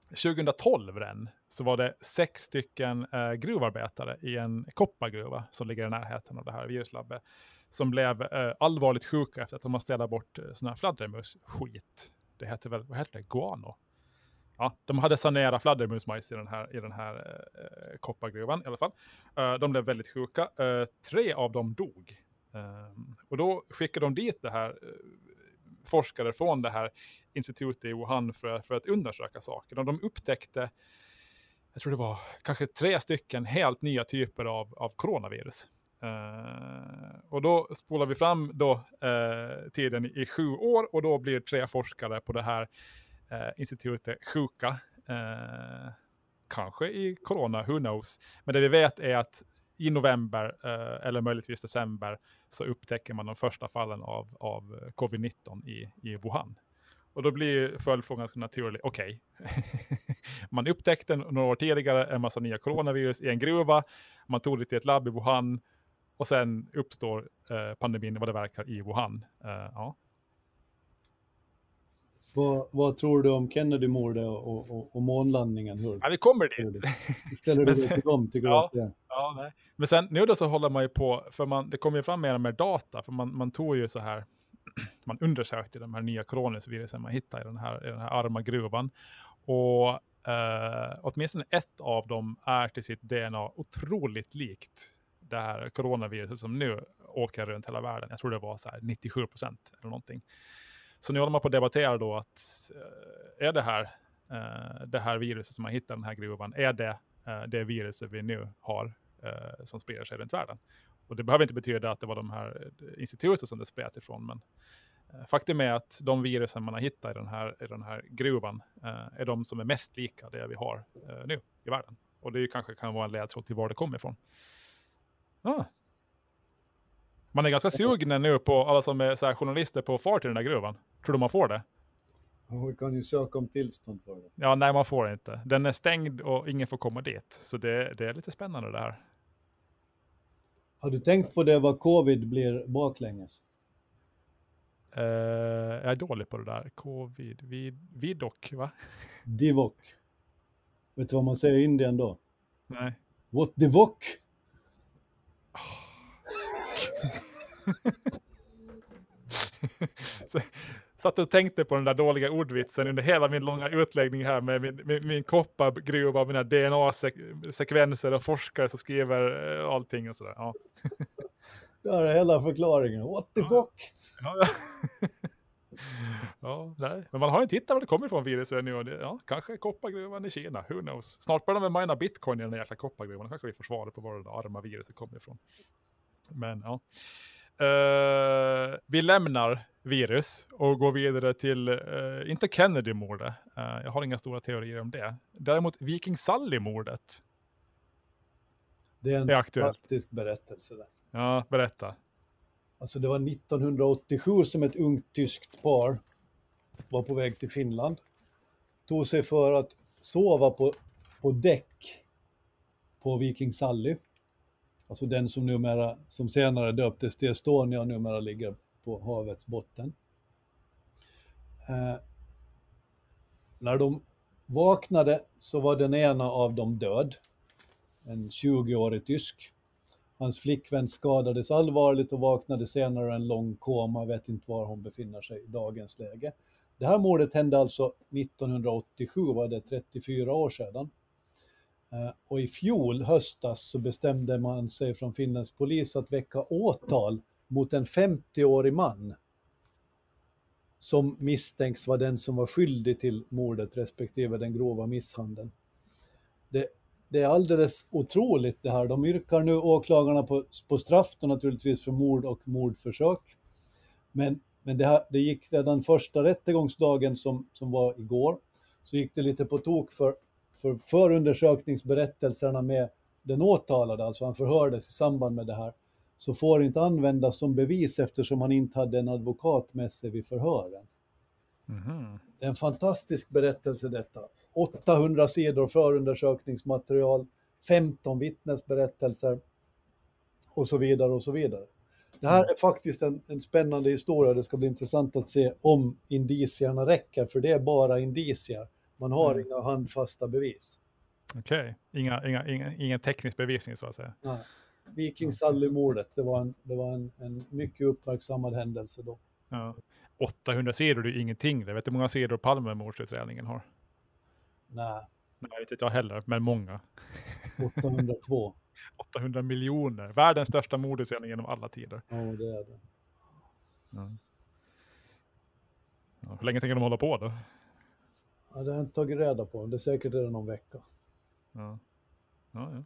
2012 redan, så var det sex stycken eh, gruvarbetare i en koppargruva som ligger i närheten av det här viruslabbet, som blev eh, allvarligt sjuka efter att de har städat bort eh, sådana här fladdermusskit. Det heter väl, vad heter det, guano? Ja, de hade sanerat fladdermusmajs i den här, i den här eh, koppargruvan i alla fall. Eh, de blev väldigt sjuka. Eh, tre av dem dog. Ehm, och då skickade de dit det här eh, forskare från det här institutet i Wuhan för, för att undersöka saker. Och de upptäckte, jag tror det var kanske tre stycken helt nya typer av, av coronavirus. Uh, och då spolar vi fram då, uh, tiden i, i sju år och då blir tre forskare på det här uh, institutet sjuka. kanske i corona, who knows. Men det vi vet är att i november eh, eller möjligtvis december så upptäcker man de första fallen av, av eh, covid-19 i, i Wuhan. Och då blir följdfrågan ganska naturlig, okej. Okay. man upptäckte några år tidigare en massa nya coronavirus i en gruva, man tog det till ett labb i Wuhan och sen uppstår eh, pandemin vad det verkar i Wuhan. Eh, ja. Vad, vad, tror du om Kennedy-mordet och, och, och månlandningen? Hur? Ja, vi kommer dit. Ställer du dig till dem? Tycker ja, du ja, nej. Men sen nu då så håller man ju på, för man, det kommer ju fram mer och mer data, för man, man tog ju så här, man undersökte de här nya coronavirusen man hittade i den här, i den här arma gruvan. Och eh, åtminstone ett av dem är till sitt DNA otroligt likt det här coronaviruset som nu åker runt hela världen. Jag tror det var så här 97 procent eller någonting. Så nu håller man på att debattera då att eh, är det här, eh, det här viruset som man hittar i den här gruvan, är det eh, det viruset vi nu har som sprider sig runt världen? Och det behöver inte betyda att det var de här instituten som det spreds ifrån, men faktum är att de virusen man har hittat i den här, i den här gruvan är de som är mest lika det vi har nu i världen. Och det kanske kan vara en ledtråd till var det kommer ifrån. Ah. Man är ganska sugen nu på alla som är så journalister på fart i den där gruvan. Tror du man får det? Vi kan ju söka om tillstånd för det. Ja, nej man får inte. Den är stängd och ingen får komma dit. Så det, det är lite spännande det här. Har du tänkt på det vad covid blir baklänges? Uh, jag är dålig på det där. Covid, vid, vidok, va? Divok. Vet du vad man säger i Indien då? Nej. What divok? så, satt och tänkte på den där dåliga ordvitsen under hela min långa utläggning här med min, min, min koppargruva och mina DNA-sekvenser och forskare som skriver eh, allting och sådär. Ja. Där är hela förklaringen. What the fuck? Ja, ja. ja, nej. Men man har inte hittat var det kommer ifrån viruset nu. Och det, ja, kanske koppargruvan i Kina, who knows. Snart börjar de med mina bitcoin i den jäkla koppargruvan. Kanske vi får svaret på var det arma viruset kommer ifrån. Men ja. Uh, vi lämnar virus och går vidare till, uh, inte Kennedy-mordet. Uh, jag har inga stora teorier om det. Däremot Viking Sally-mordet. Det är en är aktuellt. berättelse. Där. Ja, berätta. Alltså det var 1987 som ett ungt tyskt par var på väg till Finland. Tog sig för att sova på, på däck på Viking Sally. Alltså den som, numera, som senare döptes till Estonia och numera ligger på havets botten. Eh, när de Vaknade så var den ena av dem död, en 20-årig tysk. Hans flickvän skadades allvarligt och vaknade senare i en lång koma, vet inte var hon befinner sig i dagens läge. Det här mordet hände alltså 1987, var det 34 år sedan. Eh, och i fjol höstas så bestämde man sig från finländsk polis att väcka åtal mot en 50-årig man som misstänks vara den som var skyldig till mordet respektive den grova misshandeln. Det, det är alldeles otroligt det här. De yrkar nu åklagarna på, på straff då naturligtvis för mord och mordförsök. Men, men det, här, det gick redan första rättegångsdagen som, som var igår, så gick det lite på tok för, för förundersökningsberättelserna med den åtalade, alltså han förhördes i samband med det här, så får inte användas som bevis eftersom han inte hade en advokat med sig vid förhören. Mm. Det är en fantastisk berättelse detta. 800 sidor förundersökningsmaterial, 15 vittnesberättelser och så vidare och så vidare. Det här är faktiskt en, en spännande historia. Det ska bli intressant att se om indicierna räcker, för det är bara indicier. Man har mm. inga handfasta bevis. Okej, okay. inga, inga, inga, ingen teknisk bevisning så att säga. Nej. Viking Sally-mordet, det var, en, det var en, en mycket uppmärksammad händelse då. Ja. 800 sidor, det är ingenting. Det vet du hur många sidor Palmemordsutredningen har? Nej. Nej, inte jag heller, men många. 802. 800 miljoner. Världens största mordutredning genom alla tider. Ja, det är det. Ja. Ja, hur länge tänker de hålla på då? Ja, det har jag inte tagit reda på. Det är säkert redan någon vecka. Ja. Ja, ja.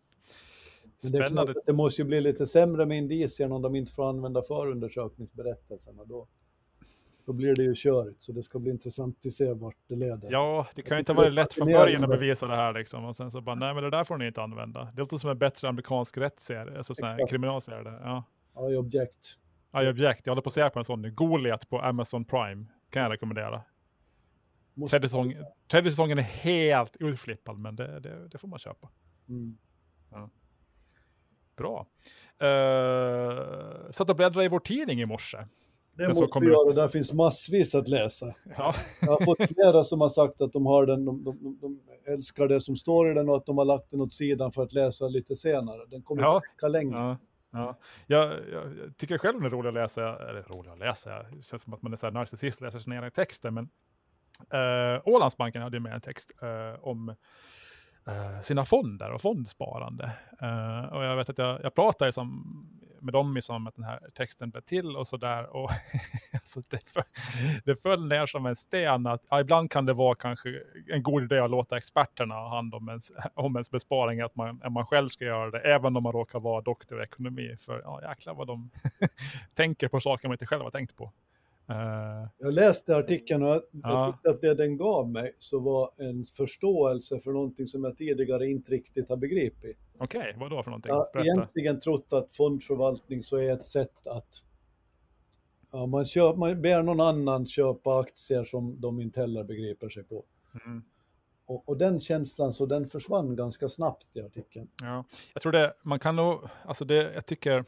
Spännande. Det, det, måste ju bli lite sämre med indicierna om de inte får använda förundersökningsberättelserna. Då, då blir det ju körigt, så det ska bli intressant att se vart det leder. Ja, det kan ju inte vara lätt från början att bevisa det här liksom. Och sen så bara, nej men det där får ni inte använda. Det låter som en bättre amerikansk rättsserie, alltså sån här kriminalserie. Ja. I object. I object, jag håller på att se på en sån nu. Goliat på Amazon Prime, kan jag rekommendera. Tredje, säsong, tredje säsongen är helt utflippad, men det, det, det får man köpa. Mm. Ja. Bra. Uh, satt och bläddrade i vår tidning i morse. Det måste vi göra, där finns massvis att läsa. Ja. Jag har fått flera som har sagt att de, har den, de, de, de, älskar det som står i den och att de har lagt den åt sidan för att läsa lite senare. Den kommer ja. att länge. Ja. Ja. Jag, jag, tycker själv det är roligt att läsa, eller roligt att läsa, det känns som att man är så här narcissist, läser sina egna texter, men uh, Ålandsbanken hade med en text uh, om Eh, sina fonder och fondsparande. Uh, och jag vet att jag, jag pratar liksom med dem i som att den här texten blev till och sådär. Och alltså det, föll, det föll ner som en sten att ja, ibland kan det vara kanske en god idé att låta experterna ha hand om ens, om ens besparing, att man, att man själv ska göra det, även om man råkar vara doktor i ekonomi. För ja, jäklar vad de tänker på saker man inte själv har tänkt på. Uh, jag läste artikeln och jag ja. tyckte att det den gav mig så var en förståelse för någonting som jag tidigare inte riktigt har begripit. Okej, okay, vad då för någonting? Jag har egentligen trott att fondförvaltning så är ett sätt att ja, man, köp, man ber någon annan köpa aktier som de inte heller begriper sig på. Mm. Och, och, den känslan så den försvann ganska snabbt i artikeln. Ja, jag tror det, man kan nog, alltså det, jag tycker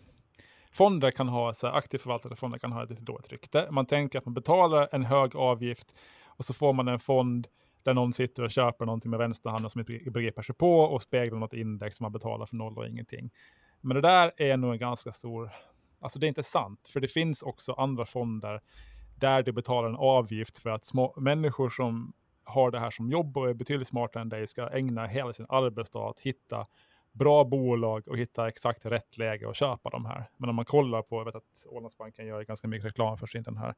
fonder kan ha, så här, aktivt förvaltade fonder kan ha ett lite dåligt rykte. Man tänker att man betalar en hög avgift och så får man en fond där någon sitter och köper någonting med vänsterhanden som inte begriper sig på och speglar något index som man betalar för noll och ingenting. Men det där är nog en ganska stor, alltså det är inte sant, för det finns också andra fonder där du betalar en avgift för att små, människor som har det här som jobb och är betydligt smartare än dig ska ägna hela sin arbetsdag att hitta bra bolag och hitta exakt rätt läge att köpa de här. Men om man kollar på, jag vet att Ålandsbanken gör ganska mycket reklam för sin den här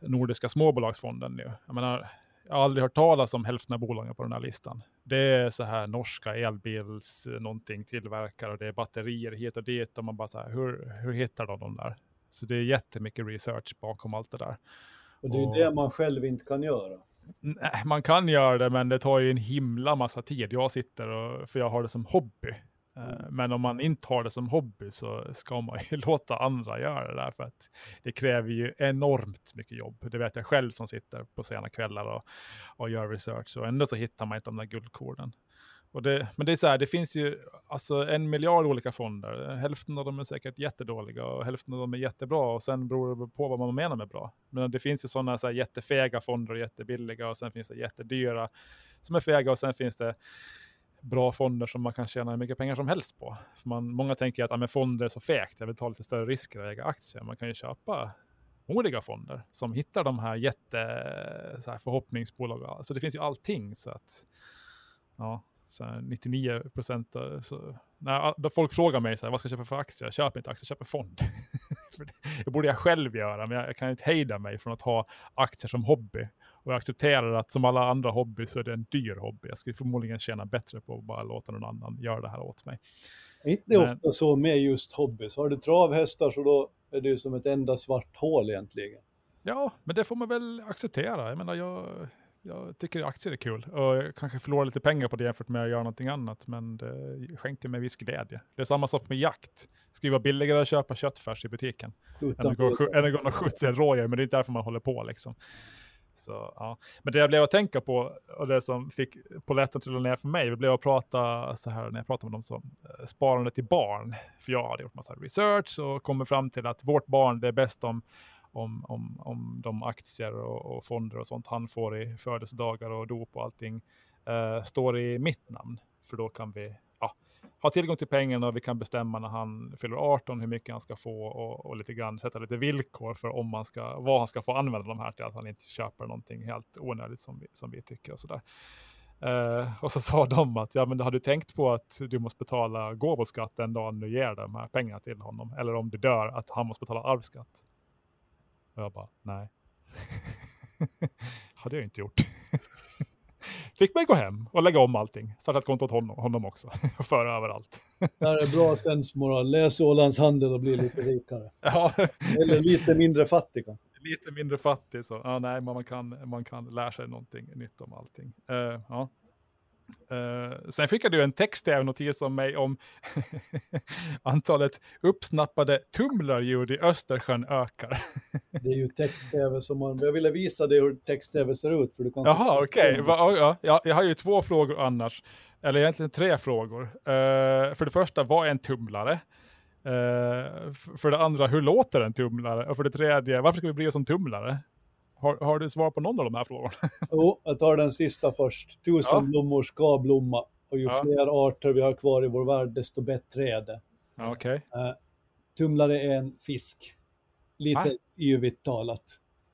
nordiska småbolagsfonden nu. Jag menar, jag har aldrig hört talas om hälften av bolagen på den här listan. Det är så här norska elbils någonting tillverkare och det är batterier hit och dit och man bara så här, hur, hur hittar de de där? Så det är jättemycket research bakom allt det där. Och det är och, det man själv inte kan göra. Nej, man kan göra det, men det tar ju en himla massa tid. Jag sitter och, för jag har det som hobby. Eh, mm. Men om man inte har det som hobby så ska man ju låta andra göra det där för att det kräver ju enormt mycket jobb. Det vet jag själv som sitter på sena kvällar och, och gör research och ändå så hittar man inte de där guldkornen. Och det, men det är så här, det finns ju alltså en miljard olika fonder. Hälften av dem är säkert jättedåliga och hälften av dem är jättebra. Och sen beror det på vad man menar med bra. Men det finns ju sådana så här jättefega fonder och jättebilliga och sen finns det jättedyra som är fega och sen finns det bra fonder som man kan tjäna hur mycket pengar som helst på. För man, många tänker att ah, men fonder är så fegt, jag vill ta lite större risker och äga aktier. Man kan ju köpa modiga fonder som hittar de här jätte så här, förhoppningsbolag. Alltså det finns ju allting så att ja, så 99 procent. När folk frågar mig så här, vad ska jag köpa för aktier? Jag köper inte aktier, jag köper fond. det borde jag själv göra, men jag, jag, kan inte hejda mig från att ha aktier som hobby. Och jag accepterar att som alla andra hobby så är det en dyr hobby. Jag skulle förmodligen tjäna bättre på att bara låta någon annan göra det här åt mig. Inte men... ofta så med just hobbys. Har du travhästar så då är det ju som ett enda svart hål egentligen. Ja, men det får man väl acceptera. Jag menar, jag, jag tycker aktier är kul och jag kanske förlorar lite pengar på det jämfört med att göra någonting annat, men det skänker mig viss glädje. Det är samma sak med jakt. Det ju vara billigare att köpa köttfärs i butiken än att gå och skjuta en rådjur, men det är inte därför man håller på liksom. Så, ja. Men det jag blev att tänka på och det som fick polletten till att ner för mig, det blev att prata så här när jag pratade med dem som eh, sparande till barn. För jag hade gjort massa research och kommit fram till att vårt barn, det är bäst om om, om, om de aktier och, och, fonder och sånt han får i födelsedagar och dop och allting eh, står i mitt namn. För då kan vi ja, ha tillgång till pengarna och vi kan bestämma när han fyller 18 hur mycket han ska få och, och lite grann sätta lite villkor för om man ska, vad han ska få använda de här till, att han inte köper någonting helt onödigt som vi, som vi tycker och sådär. Uh, och så sa de att ja, men har du tänkt på att du måste betala gåvoskatt den dagen du ger de här pengarna till honom? Eller om du dör, att han måste betala arvsskatt? Och jag bara, nej. hade jag inte gjort. Fick mig gå hem och lägga om allting. Starta ett konto åt honom, honom också. och föra över allt. Det här är bra sensmoral. Läs Ålands Handel och bli lite rikare. ja. Eller lite mindre fattig. Lite mindre fattig så. Ja, nej, man kan, man kan lära sig någonting nytt om allting. Uh, ja. Uh, sen fick du en text-tv-notis om mig om antalet uppsnappade tumlarljud i Östersjön ökar. det är ju text-tv som man... Jag ville visa dig hur text-tv ser ut. För du kan Jaha, okej. Okay. Ja, ja, jag har ju två frågor annars. Eller egentligen tre frågor. Uh, för det första, vad är en tumlare? Uh, för det andra, hur låter en tumlare? Och för det tredje, varför ska vi bry oss om tumlare? Har, har, du svar på någon av de här frågorna? Jo, jag tar den sista först. Tusen ja. blommor ska blomma. Och ju ja. fler arter vi har kvar i vår värld, desto bättre är det. Okay. Uh, eh, tumlare är en fisk. Lite ah. yvigt talat.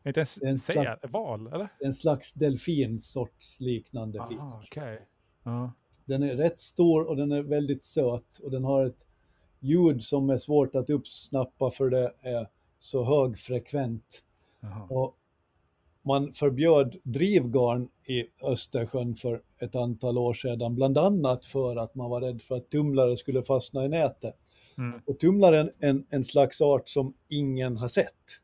Inte en, en slags, val, eller? En slags delfinsorts liknande Aha, fisk. Okay. Uh. Den är rätt stor och den är väldigt söt och den har ett ljud som är svårt att uppsnappa för det är så högfrekvent. Och man förbjöd drivgarn i Östersjön för ett antal år sedan, bland annat för att man var rädd för att tumlare skulle fastna i nätet. Mm. Och tumlaren är en, en slags art som ingen har sett.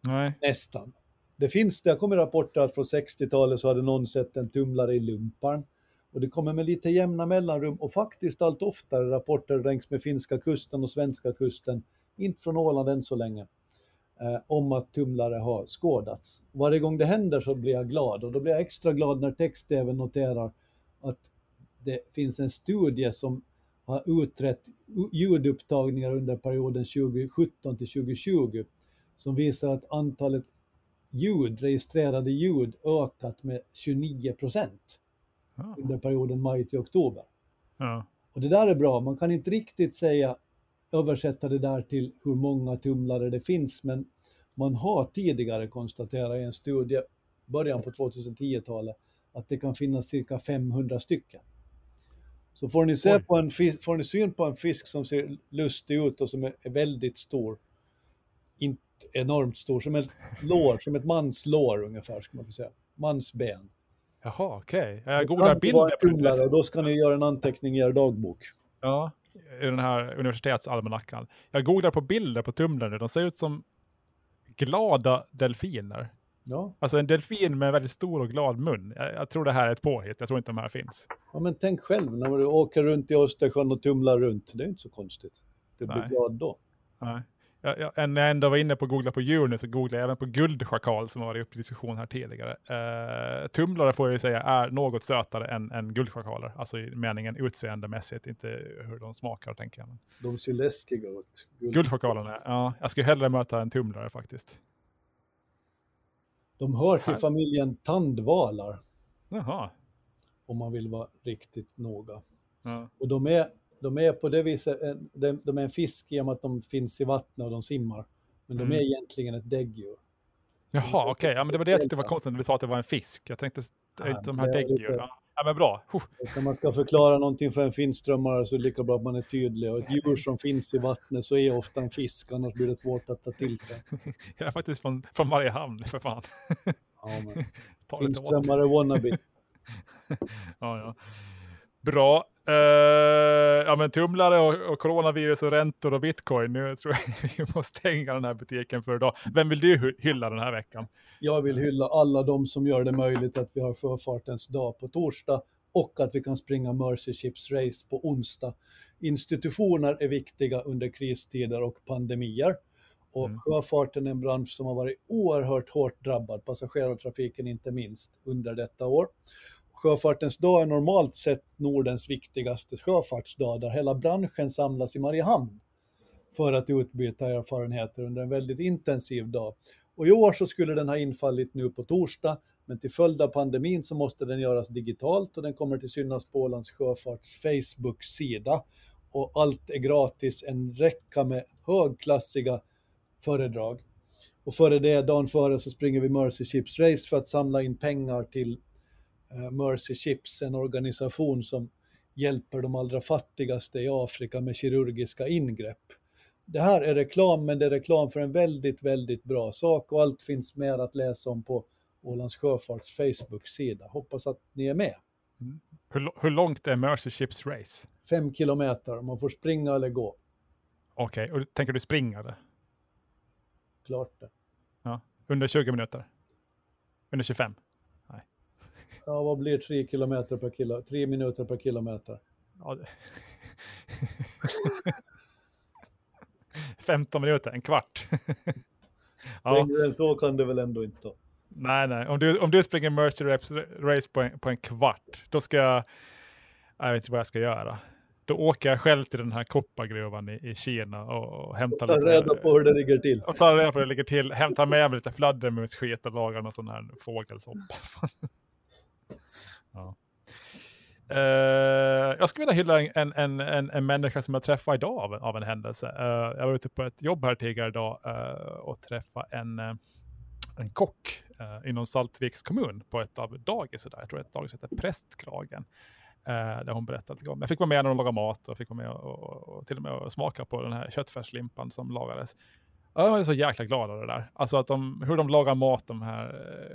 Nej. Nästan. Det finns, det har kommit rapporter att från 60-talet så hade någon sett en tumlare i lumparn. Och det kommer med lite jämna mellanrum och faktiskt allt oftare rapporter längs med finska kusten och svenska kusten. Inte från Åland än så länge eh, om att tumlare har skådats. Varje gång det händer så blir jag glad och då blir jag extra glad när text-tv noterar att det finns en studie som har utrett ljudupptagningar under perioden 2017 till 2020 som visar att antalet ljud, registrerade ljud ökat med 29 procent ah. under perioden maj till oktober. Ja. Och det där är bra, man kan inte riktigt säga översätta det där till hur många tumlare det finns, men man har tidigare konstaterat i en studie, början på 2010-talet, att det kan finnas cirka 500 stycken. Så får ni, se på en fisk, får ni syn på en fisk som ser lustig ut och som är väldigt stor, inte enormt stor, som ett lår, som ett mans lår ungefär, ska man kunna säga. Mans ben. Jaha, okej. Okay. Jag googlar bilder. Och då ska ni göra en anteckning i er dagbok. Ja, i den här universitetsalmanackan. Jag googlar på bilder på tumlare, de ser ut som glada delfiner. Ja. Alltså en delfin med en väldigt stor och glad mun. Jag, jag, tror det här är ett påhitt, jag tror inte de här finns. Ja men tänk själv när du åker runt i Östersjön och tumlar runt, det är inte så konstigt. Du blir Nej. glad då. Nej. Jag, jag, när jag ändå var inne på att googla på djur nu så googlade jag även på guldschakal som har varit uppe i diskussion här tidigare. Uh, tumlare får jag ju säga är något sötare än, än guldschakaler, alltså i meningen utseendemässigt, inte hur de smakar tänker jag. De ser läskiga ut. Guld... Guldschakalerna, ja, jag skulle hellre möta en tumlare faktiskt. De hör till familjen tandvalar. Jaha. Om man vill vara riktigt noga. Ja. Och de är, de är på det viset, de, de är en fisk i och med att de finns i vattnet och de simmar. Men de Mm. är egentligen ett däggdjur. Jaha, okej, ja, men det var det jag tyckte var konstigt när du sa att det var en fisk. Jag tänkte, Ja, inte de här däggdjuren. Ja. men bra. Huh. När man ska förklara någonting för en finströmmare så är det lika bra att man är tydlig. Och ett djur som finns i vattnet så är ofta en fisk, annars blir det svårt att ta till sig. Jag är faktiskt från, från Mariehamn, för fan. Ja, men finströmmare wannabe. Ja, ja. Bra. Eh, ja, men tumlare och, och coronavirus och räntor och bitcoin. Nu tror jag vi måste stänga den här butiken för idag. Vem vill du hy- hylla den här veckan? Jag vill hylla alla de som gör det möjligt att vi har sjöfartens dag på torsdag och att vi kan springa Mercy Ships Race på onsdag. Institutioner är viktiga under kristider och pandemier. Och Mm. sjöfarten är en bransch som har varit oerhört hårt drabbad, passagerartrafiken inte minst, under detta år. Sjöfartens dag är normalt sett Nordens viktigaste sjöfartsdag där hela branschen samlas i Mariehamn för att utbyta erfarenheter under en väldigt intensiv dag. Och i år så skulle den ha infallit nu på torsdag, men till följd av pandemin så måste den göras digitalt och den kommer till synas på Ålands Sjöfarts Facebook-sida. Och allt är gratis, en räcka med högklassiga föredrag. Och före det, dagen före, så springer vi Mercy Ships Race för att samla in pengar till Mercy Ships, en organisation som hjälper de allra fattigaste i Afrika med kirurgiska ingrepp. Det här är reklam, men det är reklam för en väldigt, väldigt bra sak och allt finns mer att läsa om på Ålands Sjöfarts Facebook-sida. Hoppas att ni är med. Hur, lo- hur långt är Mercy Ships Race? Fem kilometer, man får springa eller gå. Okej, och tänker du springa det? Klart det. Under 20 minuter? Under 25? Ja, vad blir tre kilometer per kilo? Tre minuter per kilometer. Ja, det... 15 minuter, en kvart. ja, Längre än så kan det väl ändå inte ta. nej, nej. Om du, om du springer Mercy Race- på en, på en kvart, då ska jag... Jag vet inte vad jag ska göra. Då åker jag själv till den här koppargruvan i, i Kina och, och hämtar Ta reda på hur det ligger till. Och tar reda på hur det ligger till. Hämtar med mig lite fladdermusskit och lagar någon sån här fågelsoppa ja. Uh, jag skulle vilja hylla en, en, en, en människa som jag träffade idag av, av en händelse. Uh, jag var ute på ett jobb här tidigare idag uh, och träffade en, en kock uh, inom Saltviks kommun på ett av dagis. Där. Jag tror ett dagis heter Prästkragen. eh, där hon berättade lite om. Jag fick vara med när hon lagade mat och fick vara med och, och, och till och med smaka på den här köttfärslimpan som lagades. Jag är så jäkla glad av det där. Alltså att de, hur de lagar mat, de här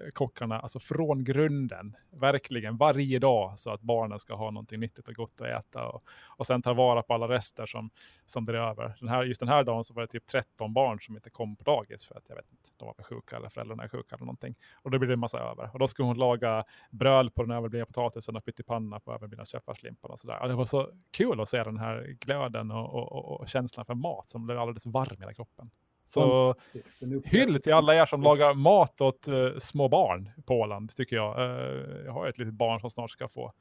eh, kockarna, alltså från grunden, verkligen varje dag, så att barnen ska ha någonting nyttigt och gott att äta och, och sen ta vara på alla rester som, som blir över. Den här, just den här dagen så var det typ 13 barn som inte kom på dagis för att jag vet inte, de var sjuka eller föräldrarna är sjuka eller någonting. Och då blir det en massa över. Och då skulle hon laga bröd på den överblivna potatisen och pyttipanna på överblivna köttfärslimpan och sådär. Och det var så kul att se den här glöden och, och, och, och känslan för mat som blev alldeles varm i hela kroppen. Så hyll till alla er som lagar mat åt uh, små barn på Åland, tycker jag. Uh, jag har ett litet barn som snart ska få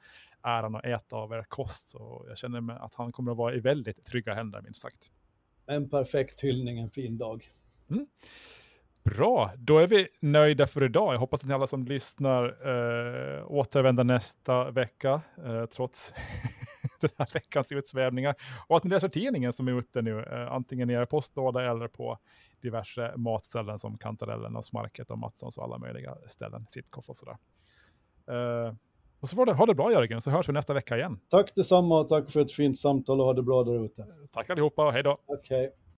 äran att äta av er kost. Så jag känner mig att han kommer att vara i väldigt trygga händer, minst sagt. En perfekt hyllning en fin dag. Bra, då är vi nöjda för idag. Jag hoppas att ni alla som lyssnar uh, återvänder nästa vecka, uh, trots den här veckans utsvävningar. Och att ni läser tidningen som är ute nu, uh, antingen i er postlåda eller på diverse matställen som Kantarellen och Smarket och Matssons och alla möjliga ställen, Sitkoff och sådär. Uh, och så får det, ha det bra Jörgen, så hörs vi nästa vecka igen. Tack detsamma och tack för ett fint samtal och ha det bra där ute. Tack allihopa och hej då! Hej.